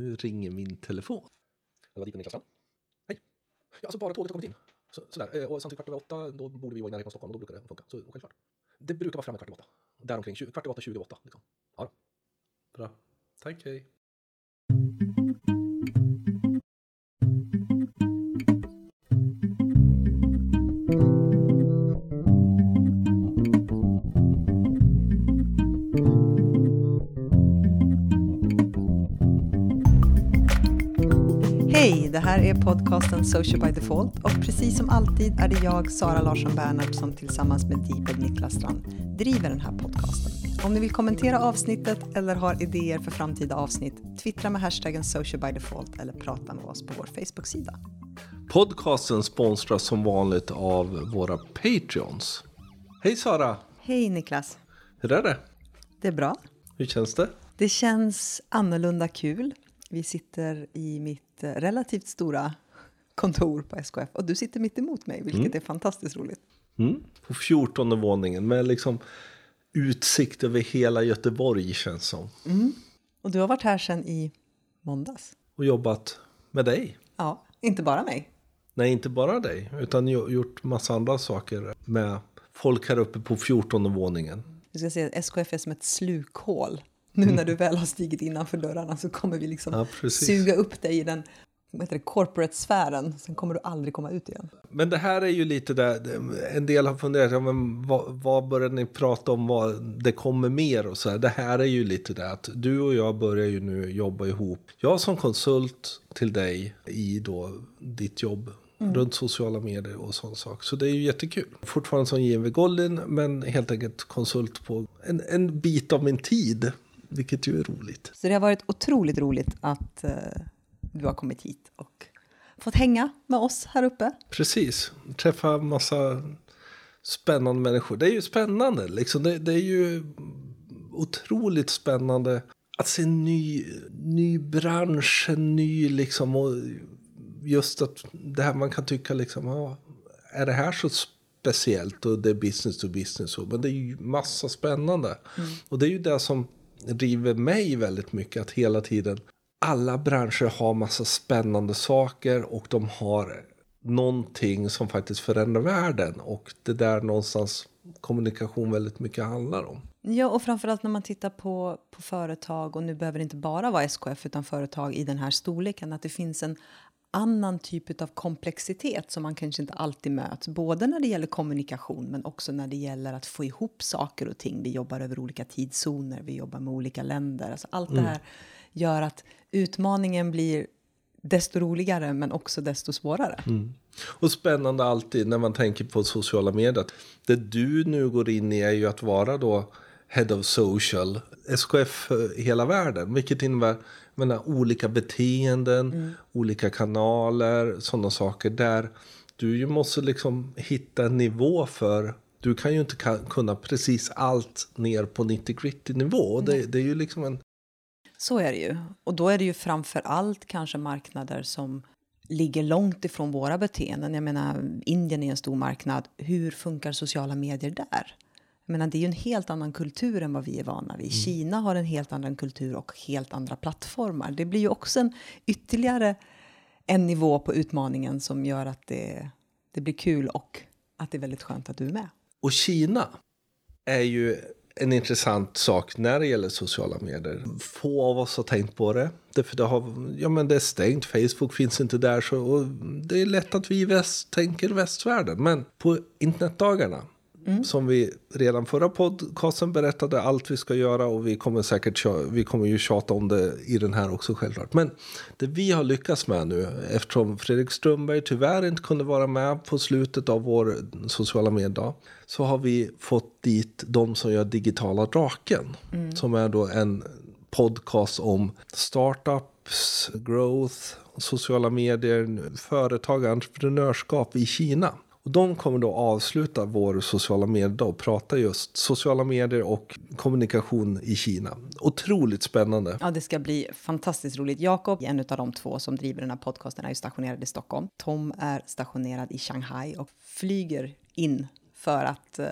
Nu ringer min telefon. Det var dit Niklas Hej. Ja, alltså bara tåget har kommit in. Så, sådär. Eh, och samtidigt kvart över åtta, då borde vi vara i närheten av Stockholm och då brukar det funka. Så självklart. Det brukar vara framme kvart över åtta. Däromkring, 20, kvart över åtta, 20 över åtta. Liksom. Ja då. Bra. Tack, hej. Hej, det här är podcasten Social by Default och precis som alltid är det jag, Sara Larsson Bernhardt, som tillsammans med Deeped Niklas Strand driver den här podcasten. Om ni vill kommentera avsnittet eller har idéer för framtida avsnitt, twittra med hashtaggen Social by Default eller prata med oss på vår Facebook-sida. Podcasten sponsras som vanligt av våra Patreons. Hej Sara! Hej Niklas! Hur är det? Det är bra. Hur känns det? Det känns annorlunda kul. Vi sitter i mitt eh, relativt stora kontor på SKF och du sitter mitt emot mig, vilket Mm. är fantastiskt roligt. Mm. På 14 våningen med liksom utsikt över hela Göteborg känns som. Och du har varit här sedan i måndags. Och jobbat med dig. Ja, inte bara mig. Nej, inte bara dig, utan gjort massa andra saker med folk här uppe på 14 våningen. Du ska se, SKF är som ett slukhål. Nu när du väl har stigit innanför dörrarna så kommer vi liksom Ja, suga upp dig i den vad heter det, corporate-sfären. Sen kommer du aldrig komma ut igen. Men det här är ju lite där, en del har funderat, ja, men vad, vad börjar ni prata om, vad det kommer mer och så här. Det här är ju lite det att du och jag börjar ju nu jobba ihop. Jag som konsult till dig i då ditt jobb runt sociala medier och sån sak. Så det är ju jättekul. Fortfarande som JMV Goldin, men helt enkelt konsult på en, en bit av min tid. Vilket ju är roligt. Så det har varit otroligt roligt att eh, du har kommit hit och fått hänga med oss här uppe. Precis, träffa massa spännande människor. Det är ju spännande, liksom. det, det är ju otroligt spännande att se en ny, ny bransch, en ny liksom, och just att det här man kan tycka liksom, ja, är det här så speciellt och det är business to business, så, men det är ju massa spännande. Och det är ju det som driver mig väldigt mycket, att hela tiden alla branscher har massa spännande saker och de har någonting som faktiskt förändrar världen och det där någonstans kommunikation väldigt mycket handlar om. Ja, och framförallt när man tittar på, på företag, och nu behöver det inte bara vara SKF utan företag i den här storleken, att det finns en annan typ av komplexitet som man kanske inte alltid möts, både när det gäller kommunikation men också när det gäller att få ihop saker och ting. Vi jobbar över olika tidszoner, vi jobbar med olika länder. Alltså allt det här gör att utmaningen blir desto roligare men också desto svårare. Och spännande alltid när man tänker på sociala medier. att Det du nu går in i är ju att vara då Head of Social, SKF för hela världen. Vilket innebär menar, olika beteenden, olika kanaler, sådana saker. Där du ju måste liksom hitta en nivå för du kan ju inte kunna precis allt ner på 90 gritty nivå. Det, det är ju liksom en Så är det ju. Och då är det ju framför allt kanske marknader som ligger långt ifrån våra beteenden. Jag menar, Indien är en stor marknad. Hur funkar sociala medier där? Menar, det är ju en helt annan kultur än vad vi är vana vid. Kina har en helt annan kultur och helt andra plattformar. Det blir ju också en ytterligare en nivå på utmaningen som gör att det, det blir kul och att det är väldigt skönt att du är med. Och Kina är ju en intressant sak när det gäller sociala medier. Få av oss har tänkt på det. Därför det, har, ja, men det är stängt, Facebook finns inte där. Så, det är lätt att vi i väst tänker västvärlden. Men på internetdagarna, som vi redan förra podcasten berättade allt vi ska göra och vi kommer säkert vi kommer ju tjata om det i den här också självklart. Men det vi har lyckats med nu, eftersom Fredrik Strömberg tyvärr inte kunde vara med på slutet av vår sociala mediedag, så har vi fått dit de som gör Digitala Draken, som är då en podcast om startups, growth, sociala medier, företag, entreprenörskap i Kina. Och de kommer då avsluta vår sociala medier och prata just sociala medier och kommunikation i Kina. Otroligt spännande. Ja, det ska bli fantastiskt roligt. Jakob, en av de två som driver den här podcasten, är ju stationerad i Stockholm. Tom är stationerad i Shanghai och flyger in för att uh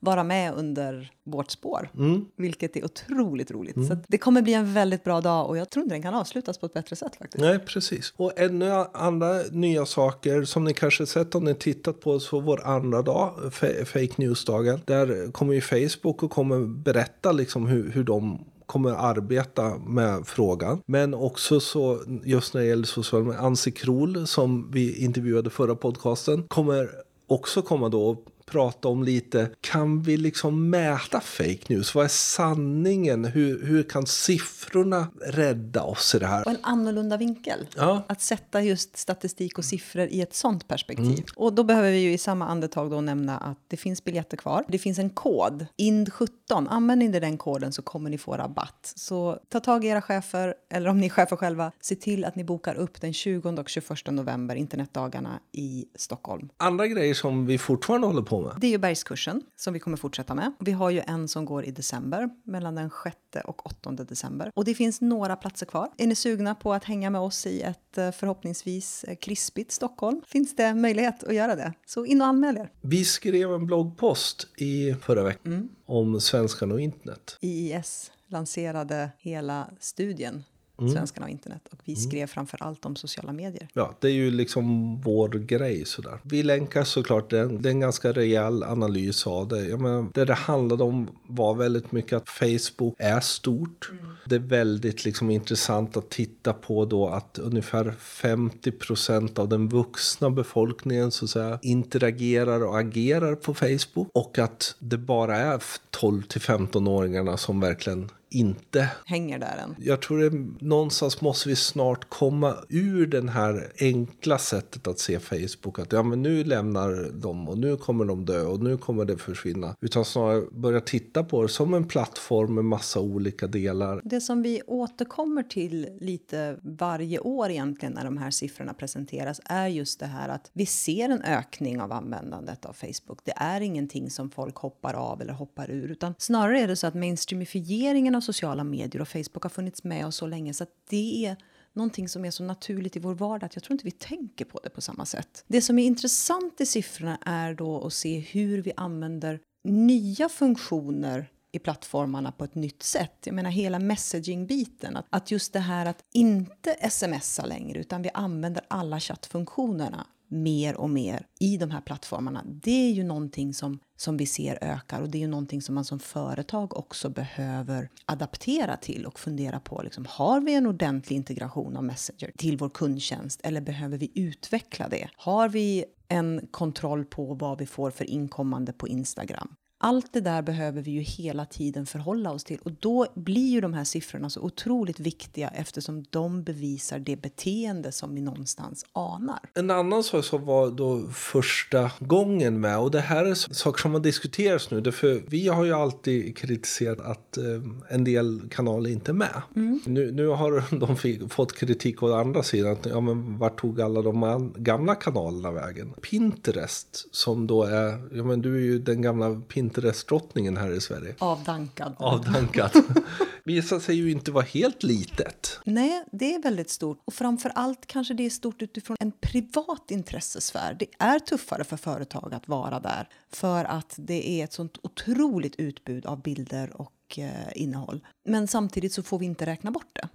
vara med under vårt spår. Mm. Vilket är otroligt roligt. Så att det kommer bli en väldigt bra dag och jag tror inte den kan avslutas på ett bättre sätt faktiskt. Nej, precis. Och ännu andra nya saker som ni kanske sett om ni tittat på så vår andra dag, fa- Fake News-dagen. Där kommer ju Facebook och kommer berätta liksom hur, hur de kommer arbeta med frågan. Men också så just när det gäller sociala medier, Ansi Krohl som vi intervjuade förra podcasten kommer också komma då prata om lite, kan vi liksom mäta fake news? Vad är sanningen? Hur, hur kan siffrorna rädda oss i det här? Och en annorlunda vinkel. Ja. Att sätta just statistik och siffror i ett sånt perspektiv. Och då behöver vi ju i samma andetag då nämna att det finns biljetter kvar. Det finns en kod, IND17. Använder ni den koden så kommer ni få rabatt. Så ta tag i era chefer, eller om ni är chefer själva, se till att ni bokar upp den 20 och 21 november, internetdagarna i Stockholm. Andra grejer som vi fortfarande håller på med. Det är ju bergskursen som vi kommer fortsätta med. Vi har ju en som går i december, mellan den 6 och 8 december. Och det finns några platser kvar. Är ni sugna på att hänga med oss i ett eh, förhoppningsvis eh, krispigt Stockholm? Finns det möjlighet att göra det? Så in och anmäl er. Vi skrev en bloggpost i förra veckan om svenskan och internet. IIS lanserade hela studien Svenskarna och internet och vi skrev framför allt om sociala medier. Ja, det är ju liksom vår grej sådär. Vi länkar såklart. Det är en ganska rejäl analys av det. Jag menar, det det handlade om var väldigt mycket att Facebook är stort. Det är väldigt liksom intressant att titta på då att ungefär 50 procent av den vuxna befolkningen så att säga interagerar och agerar på Facebook. Och att det bara är 12 till 15-åringarna som verkligen inte Hänger där än. jag tror det, någonstans måste vi snart komma ur den här enkla sättet att se Facebook. Att ja, men nu lämnar de och nu kommer de dö och nu kommer det försvinna. Utan snarare börja titta på det som en plattform med massa olika delar. Det som vi återkommer till lite varje år egentligen när de här siffrorna presenteras är just det här att vi ser en ökning av användandet av Facebook. Det är ingenting som folk hoppar av eller hoppar ur utan snarare är det så att mainstreamifieringen av sociala medier och Facebook har funnits med oss så länge så att det är någonting som är så naturligt i vår vardag att jag tror inte vi tänker på det på samma sätt. Det som är intressant i siffrorna är då att se hur vi använder nya funktioner i plattformarna på ett nytt sätt. Jag menar hela messaging-biten. Att, att just det här att inte smsa längre utan vi använder alla chattfunktionerna mer och mer i de här plattformarna. Det är ju någonting som, som vi ser ökar och det är ju någonting som man som företag också behöver adaptera till och fundera på. Liksom, har vi en ordentlig integration av Messenger till vår kundtjänst eller behöver vi utveckla det? Har vi en kontroll på vad vi får för inkommande på Instagram? Allt det där behöver vi ju hela tiden förhålla oss till och då blir ju de här siffrorna så otroligt viktiga eftersom de bevisar det beteende som vi någonstans anar. En annan sak som var då första gången med och det här är saker som har diskuterats nu. Därför vi har ju alltid kritiserat att eh, en del kanaler inte är med. Nu, nu har de fick, fått kritik å andra sidan. Att, ja, men vart tog alla de gamla kanalerna vägen? Pinterest som då är, ja men du är ju den gamla Pinterest-drottningen här i Sverige. Avdankad. Avdankat. Visar sig ju inte vara helt litet. Nej, det är väldigt stort. Och framför allt kanske det är stort utifrån en privat intressesfär. Det är tuffare för företag att vara där för att det är ett sånt otroligt utbud av bilder och eh, innehåll. Men samtidigt så får vi inte räkna bort det.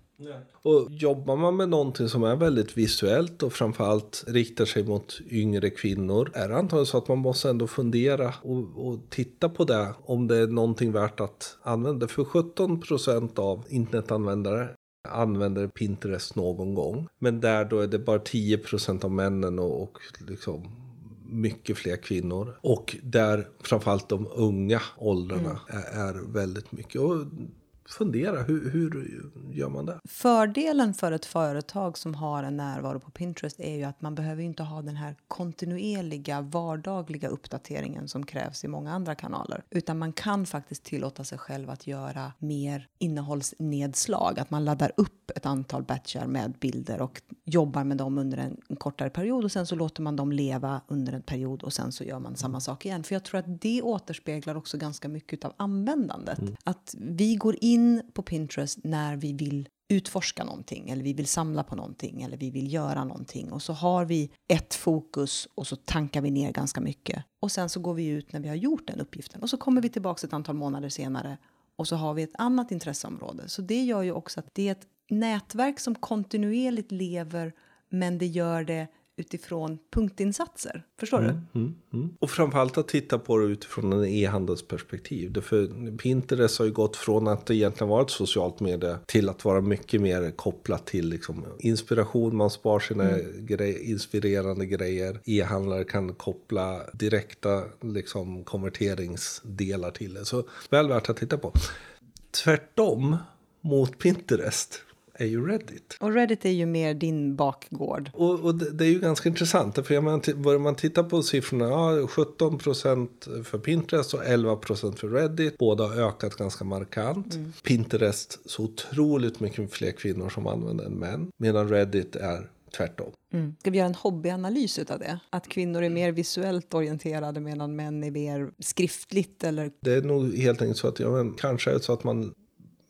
Och jobbar man med någonting som är väldigt visuellt och framförallt riktar sig mot yngre kvinnor är det antagligen så att man måste ändå fundera och, och titta på det om det är någonting värt att använda. För 17 procent av internetanvändare använder Pinterest någon gång. Men där då är det bara 10 procent av männen och, och liksom mycket fler kvinnor. Och där framförallt de unga åldrarna är, är väldigt mycket. Och fundera, hur, hur gör man det? Fördelen för ett företag som har en närvaro på Pinterest är ju att man behöver inte ha den här kontinuerliga vardagliga uppdateringen som krävs i många andra kanaler. Utan man kan faktiskt tillåta sig själv att göra mer innehållsnedslag. Att man laddar upp ett antal batchar med bilder och jobbar med dem under en, kortare period och sen så låter man dem leva under en period och sen så gör man samma sak igen. För jag tror att det återspeglar också ganska mycket av användandet. Att vi går in på Pinterest när vi vill utforska någonting eller vi vill samla på någonting eller vi vill göra någonting. Och så har vi ett fokus och så tankar vi ner ganska mycket. Och sen så går vi ut när vi har gjort den uppgiften. Och så kommer vi tillbaka ett antal månader senare och så har vi ett annat intresseområde. Så det gör ju också att det är ett nätverk som kontinuerligt lever men det gör det utifrån punktinsatser. Förstår mm, du? Mm, mm. Och framförallt att titta på det utifrån en e-handelsperspektiv. För Pinterest har ju gått från att det egentligen var ett socialt medie till att vara mycket mer kopplat till liksom, inspiration. Man spar sina mm. grej, inspirerande grejer. E-handlare kan koppla direkta liksom, konverteringsdelar till det. Så väl värt att titta på. Tvärtom mot Pinterest är ju Reddit. Och Reddit är ju mer din bakgård. Och, och det, det, är ju ganska intressant. För man, börjar man titta på siffrorna, ja, 17% för Pinterest och 11% för Reddit. Båda har ökat ganska markant. Mm. Pinterest så otroligt mycket fler kvinnor som använder än män. Medan Reddit är tvärtom. Mm. Ska vi göra en hobbyanalys av det? Att kvinnor är mer visuellt orienterade medan män är mer skriftligt? Eller? Det är nog helt enkelt så att ja, men, kanske är det så att man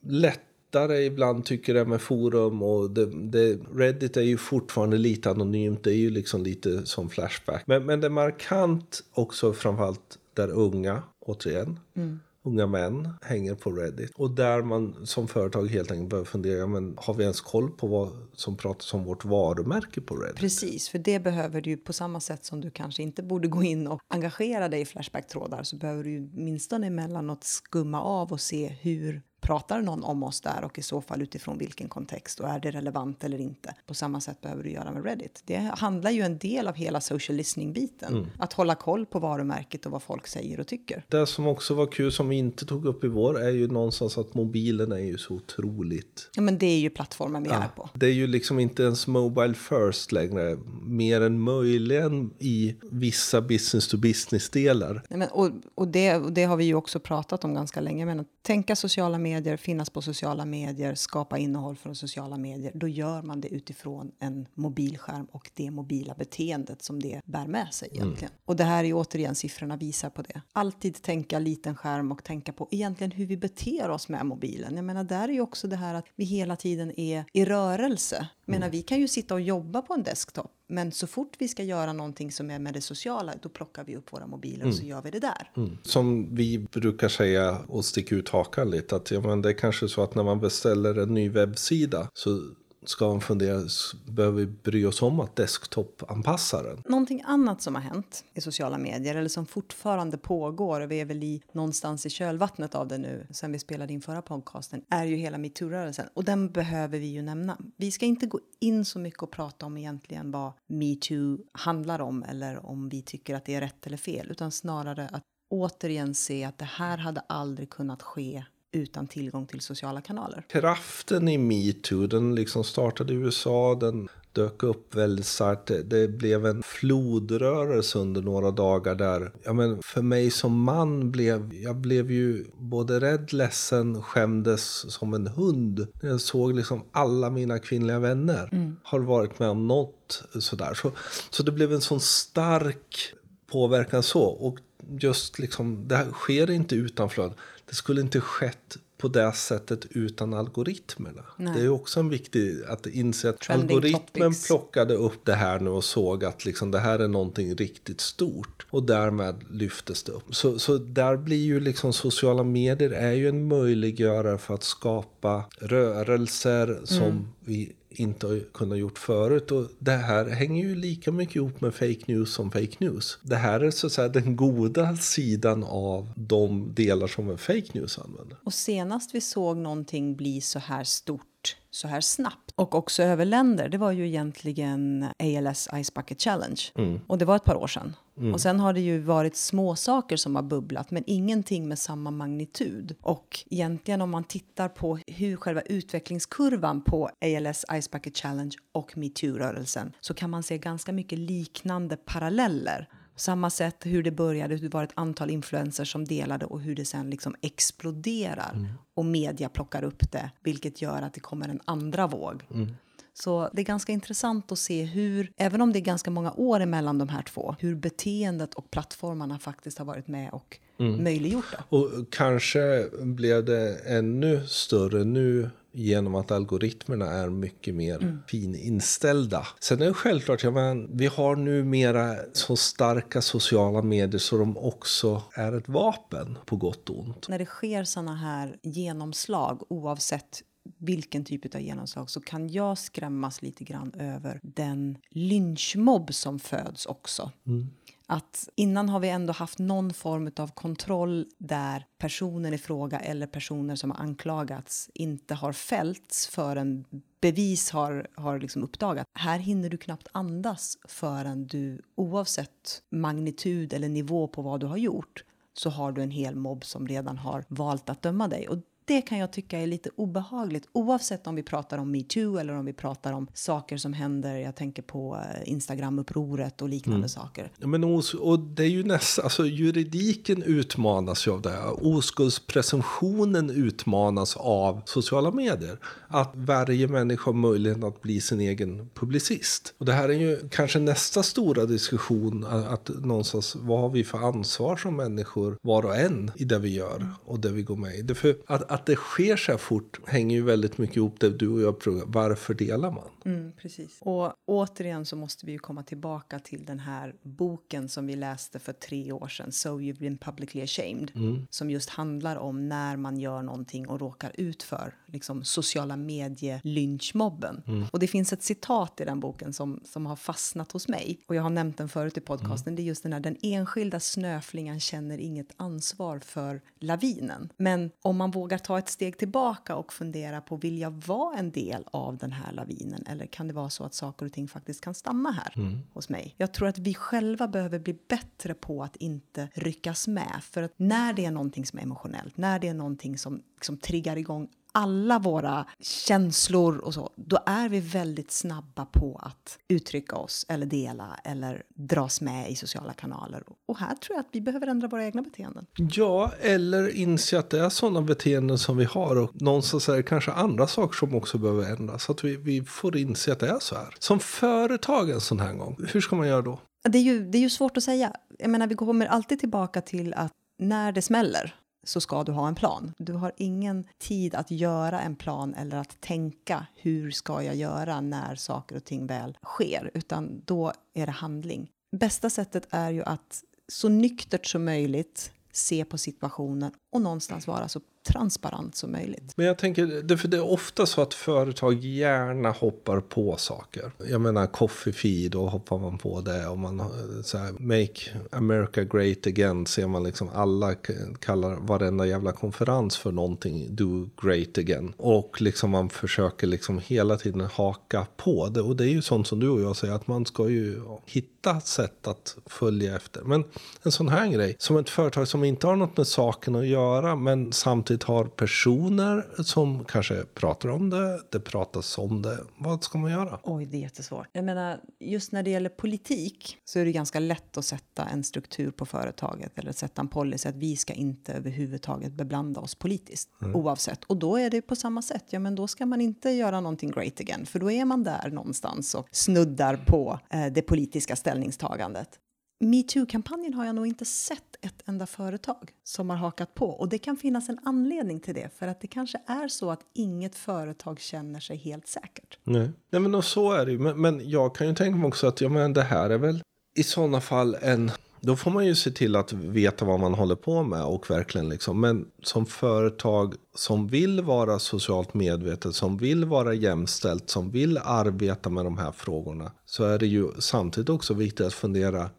lätt lättare ibland tycker jag med forum och det, det, Reddit är ju fortfarande lite anonymt. Det är ju liksom lite som Flashback. Men, men det är markant också framförallt där unga, återigen. Mm unga män hänger på Reddit. Och där man som företag helt enkelt behöver fundera, men har vi ens koll på vad som pratas om vårt varumärke på Reddit? Precis, för det behöver du på samma sätt som du kanske inte borde gå in och engagera dig i Flashback-trådar så behöver du åtminstone emellanåt skumma av och se hur pratar någon om oss där och i så fall utifrån vilken kontext och är det relevant eller inte. På samma sätt behöver du göra med Reddit. Det handlar ju en del av hela social listening-biten. Mm. Att hålla koll på varumärket och vad folk säger och tycker. Det som också var kul som vi inte tog upp i vår är ju någonstans att mobilen är ju så otroligt. Ja men det är ju plattformen vi ja, är på. Det är ju liksom inte ens mobile first längre. Mer än möjligen i vissa business to business delar. Ja, men, och och det, och det har vi ju också pratat om ganska länge. Men att tänka sociala medier medier, finnas på sociala medier, skapa innehåll från sociala medier, då gör man det utifrån en mobilskärm och det mobila beteendet som det bär med sig mm. egentligen. Mm. Och det här är återigen siffrorna visar på det. Alltid tänka liten skärm och tänka på egentligen hur vi beter oss med mobilen. Jag menar, där är ju också det här att vi hela tiden är i rörelse. Jag menar, mm. vi kan ju sitta och jobba på en desktop men så fort vi ska göra någonting som är med det sociala, då plockar vi upp våra mobiler och så mm. gör vi det där. Mm. Som vi brukar säga och sticka ut hakan lite, att ja, men det är kanske så att när man beställer en ny webbsida så ska man fundera, behöver vi bry oss om att desktop-anpassa den? Någonting annat som har hänt i sociala medier, eller som fortfarande pågår, och vi är väl i, någonstans i kölvattnet av det nu, sen vi spelade in förra podcasten, är ju hela metoo-rörelsen. Och den behöver vi ju nämna. Vi ska inte gå in så mycket och prata om egentligen vad metoo handlar om, eller om vi tycker att det är rätt eller fel, utan snarare att återigen se att det här hade aldrig kunnat ske utan tillgång till sociala kanaler. Kraften i metoo, den liksom startade i USA, den dök upp väldigt starkt. Det blev en flodrörelse under några dagar där. Ja, men för mig som man blev jag blev ju både rädd, ledsen, skämdes som en hund. Jag såg liksom alla mina kvinnliga vänner mm. har varit med om något sådär. Så, så det blev en sån stark påverkan så. Och just liksom, det här sker inte utan flöd. Det skulle inte skett på det sättet utan algoritmerna. Nej. Det är också en viktig att inse att Trending algoritmen topics. plockade upp det här nu och såg att liksom det här är någonting riktigt stort och därmed lyftes det upp. Så, så där blir ju liksom sociala medier är ju en möjliggörare för att skapa rörelser som mm. vi inte har kunnat gjort förut. Och det här hänger ju lika mycket ihop med fake news som fake news. Det här är så att säga den goda sidan av de delar som en fake news använder. Och senast vi såg någonting bli så här stort så här snabbt och också över länder, det var ju egentligen ALS Ice Bucket Challenge. Mm. Och det var ett par år sedan. Mm. Och sen har det ju varit små saker som har bubblat, men ingenting med samma magnitud. Och egentligen om man tittar på hur själva utvecklingskurvan på ALS Ice Bucket Challenge och metoo-rörelsen så kan man se ganska mycket liknande paralleller samma sätt hur det började, hur det var ett antal influencers som delade och hur det sen liksom exploderar. Mm. Och media plockar upp det, vilket gör att det kommer en andra våg. Mm. Så det är ganska intressant att se hur, även om det är ganska många år emellan de här två, hur beteendet och plattformarna faktiskt har varit med och mm. möjliggjort det. Och kanske blev det ännu större nu genom att algoritmerna är mycket mer mm. fininställda. Sen är det självklart, jag menar, vi har numera så starka sociala medier så de också är ett vapen på gott och ont. När det sker såna här genomslag, oavsett vilken typ av genomslag så kan jag skrämmas lite grann över den lynchmobb som föds också. Mm. Att innan har vi ändå haft någon form av kontroll där personen i fråga eller personer som har anklagats inte har fällts förrän bevis har, har liksom uppdagats. Här hinner du knappt andas förrän du oavsett magnitud eller nivå på vad du har gjort så har du en hel mobb som redan har valt att döma dig. Och det kan jag tycka är lite obehagligt oavsett om vi pratar om metoo eller om vi pratar om saker som händer. Jag tänker på eh, Instagram-upproret och liknande mm. saker. Men os och det är ju nästan, alltså juridiken utmanas ju av det. Oskuldspresumtionen utmanas av sociala medier. Att varje människa har möjlighet att bli sin egen publicist. Och det här är ju kanske nästa stora diskussion. Att någonstans, vad har vi för ansvar som människor, var och en, i det vi gör och det vi går med i. För att, att det sker så här fort hänger ju väldigt mycket ihop det du och jag frågar. Varför delar man? Mm, precis. Och återigen så måste vi ju komma tillbaka till den här boken som vi läste för tre år sedan, So you've been publicly ashamed, mm. som just handlar om när man gör någonting och råkar ut för liksom, sociala medie-lynchmobben. Mm. Och det finns ett citat i den boken som, som har fastnat hos mig, och jag har nämnt den förut i podcasten, mm. det är just den här, den enskilda snöflingan känner inget ansvar för lavinen. Men om man vågar ta ett steg tillbaka och fundera på, vill jag vara en del av den här lavinen? Eller kan det vara så att saker och ting faktiskt kan stanna här mm. hos mig? Jag tror att vi själva behöver bli bättre på att inte ryckas med. För att när det är någonting som är emotionellt, när det är någonting som, som triggar igång alla våra känslor och så, då är vi väldigt snabba på att uttrycka oss eller dela eller dras med i sociala kanaler. Och här tror jag att vi behöver ändra våra egna beteenden. Ja, eller inse att det är sådana beteenden som vi har och någonstans är det kanske andra saker som också behöver ändras. Så att vi, vi får inse att det är så här. Som företag en sån här gång, hur ska man göra då? Det är ju, det är ju svårt att säga. Jag menar, vi kommer alltid tillbaka till att när det smäller så ska du ha en plan. Du har ingen tid att göra en plan eller att tänka hur ska jag göra när saker och ting väl sker, utan då är det handling. Bästa sättet är ju att så nyktert som möjligt se på situationen och någonstans vara så transparent som möjligt. Men jag tänker, det, för det är ofta så att företag gärna hoppar på saker. Jag menar coffee feed, då hoppar man på det. Och man eh, så här, make America great again ser man liksom alla kallar varenda jävla konferens för någonting do great again. Och liksom man försöker liksom hela tiden haka på det. Och det är ju sånt som du och jag säger att man ska ju hitta sätt att följa efter. Men en sån här grej, som ett företag som inte har något med saken att göra men samtidigt samtidigt har personer som kanske pratar om det, det pratas om det. Vad ska man göra? Oj, det är jättesvårt. Jag menar, just när det gäller politik så är det ganska lätt att sätta en struktur på företaget eller sätta en policy att vi ska inte överhuvudtaget beblanda oss politiskt mm. oavsett. Och då är det på samma sätt. Ja, men då ska man inte göra någonting great again, för då är man där någonstans och snuddar på eh, det politiska ställningstagandet metoo-kampanjen har jag nog inte sett ett enda företag som har hakat på. Och det kan finnas en anledning till det, för att det kanske är så att inget företag känner sig helt säkert. Nej, Nej men och så är det ju. Men, men jag kan ju tänka mig också att ja, men det här är väl i sådana fall en... Då får man ju se till att veta vad man håller på med och verkligen liksom. Men som företag som vill vara socialt medvetet, som vill vara jämställt, som vill arbeta med de här frågorna. Så är det ju samtidigt också viktigt att fundera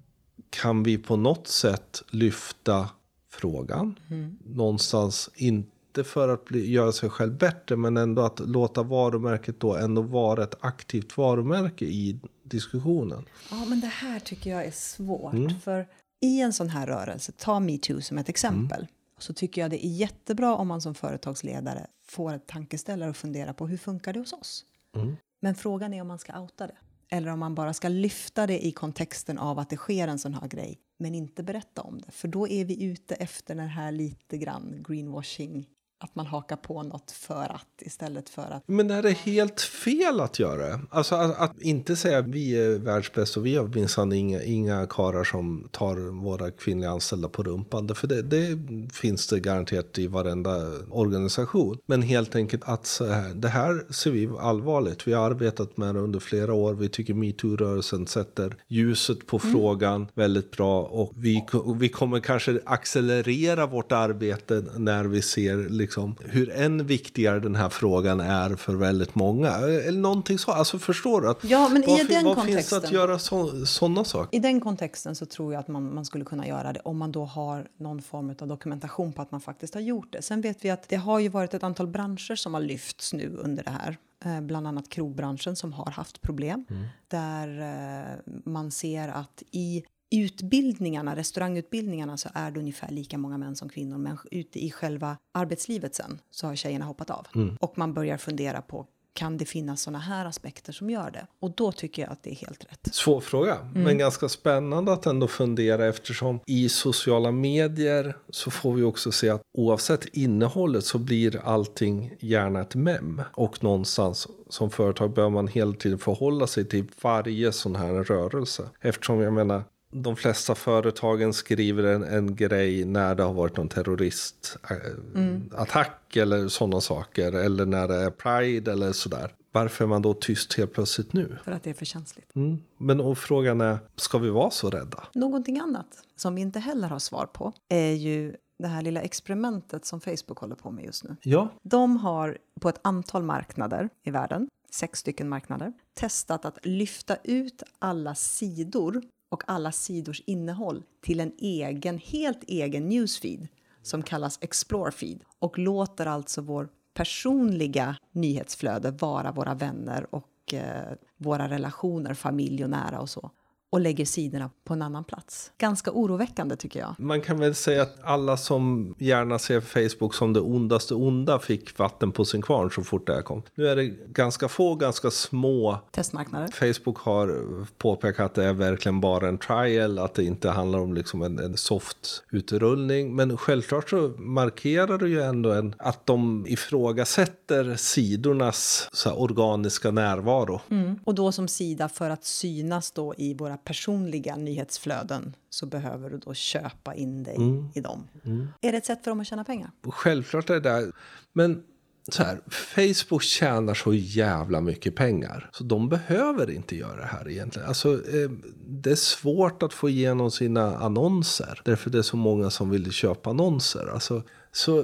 kan vi på något sätt lyfta frågan? Mm. Någonstans, inte för att bli, göra sig själv bättre, men ändå att låta varumärket då ändå vara ett aktivt varumärke i diskussionen. Ja, men det här tycker jag är svårt. Mm. För i en sån här rörelse, ta metoo som ett exempel, mm. så tycker jag det är jättebra om man som företagsledare får ett tankeställare och fundera på hur funkar det hos oss? Mm. Men frågan är om man ska outa det eller om man bara ska lyfta det i kontexten av att det sker en sån här grej men inte berätta om det. För då är vi ute efter den här lite grann greenwashing att man hakar på något för att istället för att... Men är det helt fel att göra det? Alltså att, att inte säga att vi är världsbäst och vi har minsann inga, inga karar som tar våra kvinnliga anställda på rumpan. För det, det finns det garanterat i varenda organisation. Men helt enkelt att så här, det här ser vi allvarligt. Vi har arbetat med det under flera år. Vi tycker metoo-rörelsen sätter ljuset på mm. frågan väldigt bra. Och vi, vi kommer kanske accelerera vårt arbete när vi ser liksom, hur än viktigare den här frågan är för väldigt många. Eller någonting så. Alltså förstår du? Att, ja, men vad, i den vad kontexten, finns det att göra sådana saker? I den kontexten så tror jag att man, man skulle kunna göra det om man då har någon form av dokumentation på att man faktiskt har gjort det. Sen vet vi att det har ju varit ett antal branscher som har lyfts nu under det här. Eh, bland annat krogbranschen som har haft problem. Mm. Där eh, man ser att i utbildningarna, restaurangutbildningarna så är det ungefär lika många män som kvinnor men ute i själva arbetslivet sen så har tjejerna hoppat av. Mm. Och man börjar fundera på kan det finnas såna här aspekter som gör det? Och då tycker jag att det är helt rätt. Svår fråga, mm. men ganska spännande att ändå fundera eftersom i sociala medier så får vi också se att oavsett innehållet så blir allting gärna ett mem. Och någonstans som företag bör man hela tiden förhålla sig till varje sån här rörelse. Eftersom jag menar, de flesta företagen skriver en, en grej när det har varit någon terroristattack mm. eller sådana saker. Eller när det är Pride eller sådär. Varför är man då tyst helt plötsligt nu? För att det är för känsligt. Mm. Men och frågan är, ska vi vara så rädda? Någonting annat som vi inte heller har svar på är ju det här lilla experimentet som Facebook håller på med just nu. Ja. De har på ett antal marknader i världen, sex stycken marknader, testat att lyfta ut alla sidor och alla sidors innehåll till en egen, helt egen newsfeed som kallas Explore Feed och låter alltså vår personliga nyhetsflöde vara våra vänner och eh, våra relationer, familj och nära och så och lägger sidorna på en annan plats. Ganska oroväckande tycker jag. Man kan väl säga att alla som gärna ser Facebook som det ondaste onda fick vatten på sin kvarn så fort det här kom. Nu är det ganska få, ganska små testmarknader. Facebook har påpekat att det är verkligen bara en trial, att det inte handlar om liksom en, en soft utrullning. Men självklart så markerar det ju ändå en, att de ifrågasätter sidornas så organiska närvaro. Mm. Och då som sida för att synas då i våra personliga nyhetsflöden så behöver du då köpa in dig mm. i dem. Mm. Är det ett sätt för dem att tjäna pengar? Självklart är det där. Men så här, Facebook tjänar så jävla mycket pengar. Så de behöver inte göra det här egentligen. Alltså, eh, det är svårt att få igenom sina annonser. Därför det är så många som vill köpa annonser. Alltså, så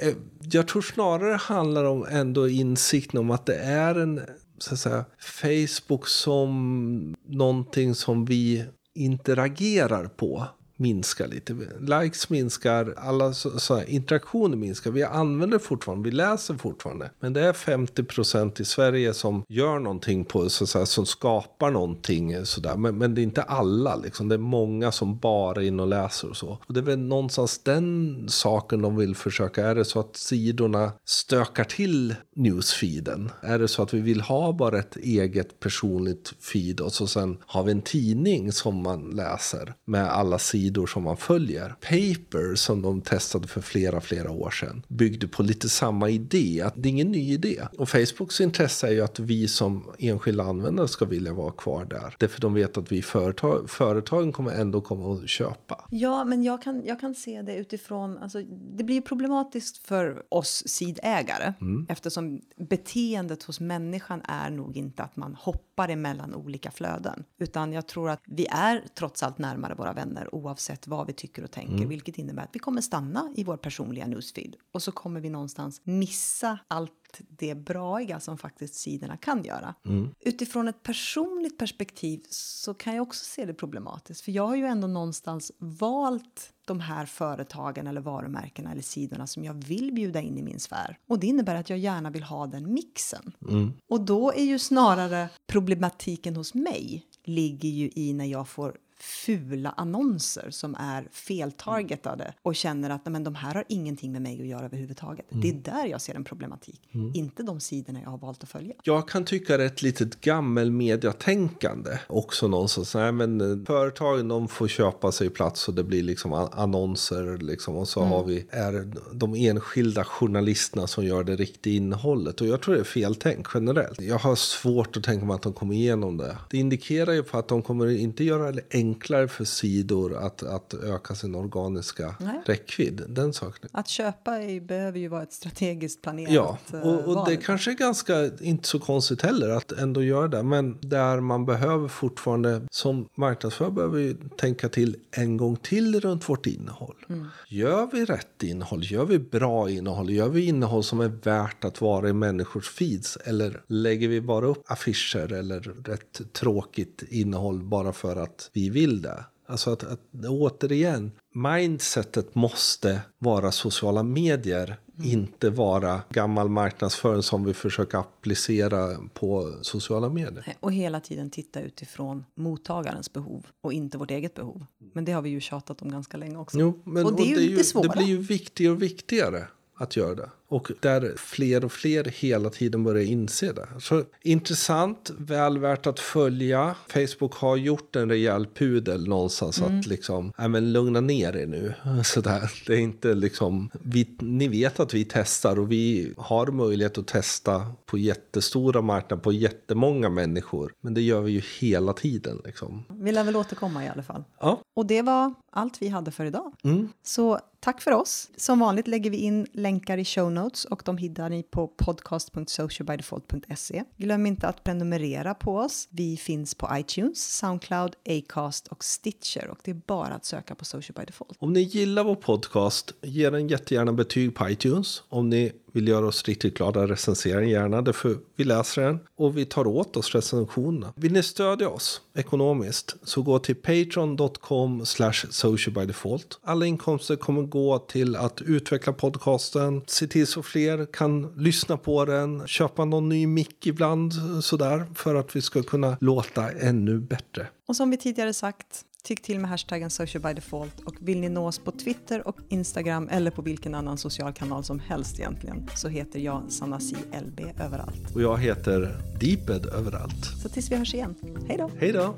eh, jag tror snarare handlar om ändå insikten om att det är en så att säga, Facebook som någonting som vi interagerar på minskar lite. Likes minskar, alla så, så här, interaktioner minskar. Vi använder fortfarande, vi läser fortfarande. Men det är 50% i Sverige som gör någonting på, så, så här, som skapar någonting. Eh, så där. Men, men, det är inte alla, liksom. det är många som bara är inne och läser och så. Och det är väl någonstans den saken de vill försöka. Är det så att sidorna stökar till newsfeeden? Är det så att vi vill ha bara ett eget personligt feed och så sen har vi en tidning som man läser med alla sidor sidor som man följer. Paper som de testade för flera, flera år sedan byggde på lite samma idé. Att det är ingen ny idé. Och Facebooks intresse är ju att vi som enskilda användare ska vilja vara kvar där. Därför de vet att vi företag, företagen kommer ändå komma att köpa. Ja, men jag kan, jag kan se det utifrån, alltså, det blir problematiskt för oss sidägare mm. eftersom beteendet hos människan är nog inte att man hoppar emellan olika flöden, utan jag tror att vi är trots allt närmare våra vänner oavsett oavsett vad vi tycker och tänker, mm. vilket innebär att vi kommer stanna i vår personliga newsfeed och så kommer vi någonstans missa allt det braiga som faktiskt sidorna kan göra. Mm. Utifrån ett personligt perspektiv så kan jag också se det problematiskt, för jag har ju ändå någonstans valt de här företagen eller varumärkena eller sidorna som jag vill bjuda in i min sfär. Och det innebär att jag gärna vill ha den mixen. Mm. Och då är ju snarare problematiken hos mig ligger ju i när jag får fula annonser som är feltargetade och känner att men de här har ingenting med mig att göra överhuvudtaget. Det är där jag ser en problematik, inte de sidorna jag har valt att följa. Jag kan tycka det är ett litet gammelmediatänkande också någonstans. Nej, men eh, företagen de får köpa sig plats och det blir liksom annonser liksom. Och så har vi är de enskilda journalisterna som gör det riktiga innehållet. Och jag tror det är feltänk generellt. Jag har svårt att tänka mig att de kommer igenom det. Det indikerar ju på att de kommer inte göra det enklare för sidor att, att öka sin organiska Nej. räckvidd. Den saken. Att köpa är, behöver ju vara ett strategiskt planerat Ja, eh, och, och det kanske är ganska inte så konstigt heller att ändå göra det. Men där man behöver fortfarande som marknadsförare behöver vi tänka till en gång till runt vårt innehåll. Mm. Gör vi rätt innehåll? Gör vi bra innehåll? Gör vi innehåll som är värt att vara i människors feeds? Eller lägger vi bara upp affischer eller rätt tråkigt innehåll bara för att vi vill det? Alltså att, att återigen, mindsetet måste vara sociala medier, inte vara gammal marknadsföring som vi försöker applicera på sociala medier. Och hela tiden titta utifrån mottagarens behov och inte vårt eget behov. Men det har vi ju tjatat om ganska länge också. Jo, men, och det är ju det det svåra. blir ju viktigare och viktigare att göra det. Och där fler och fler hela tiden börjar inse det. Så intressant, väl värt att följa. Facebook har gjort en rejäl pudel någonstans Mm. att liksom, nej men lugna ner er nu. Sådär. Det är inte liksom, vi, ni vet att vi testar och vi har möjlighet att testa på jättestora marknader på jättemånga människor. Men det gör vi ju hela tiden liksom. Vi lär väl återkomma i alla fall. Ja, Och det var allt vi hade för idag. mm. Så tack för oss. Som vanligt lägger vi in länkar i show notes och de hittar ni på podcast.socialbydefault.se. Glöm inte att prenumerera på oss. Vi finns på iTunes, Soundcloud, Acast och Stitcher och det är bara att söka på Social by Default. Om ni gillar vår podcast, ge den jättegärna betyg på iTunes. Om ni vill göra oss riktigt glada, recensera den gärna. Därför vi läser den och vi tar åt oss recensionerna. Vill ni stödja oss ekonomiskt så gå till patreon.com slash socialbydefault. Alla inkomster kommer gå till att utveckla podcasten, se till så fler kan lyssna på den, köpa någon ny mick ibland sådär för att vi ska kunna låta ännu bättre. Och som vi tidigare sagt, tyck till med hashtaggen social by default och vill ni nå oss på Twitter och Instagram eller på vilken annan social kanal som helst egentligen så heter jag Sanasi LB överallt. Och jag heter Deeped överallt. Så tills vi hörs igen, hej då! Hej då!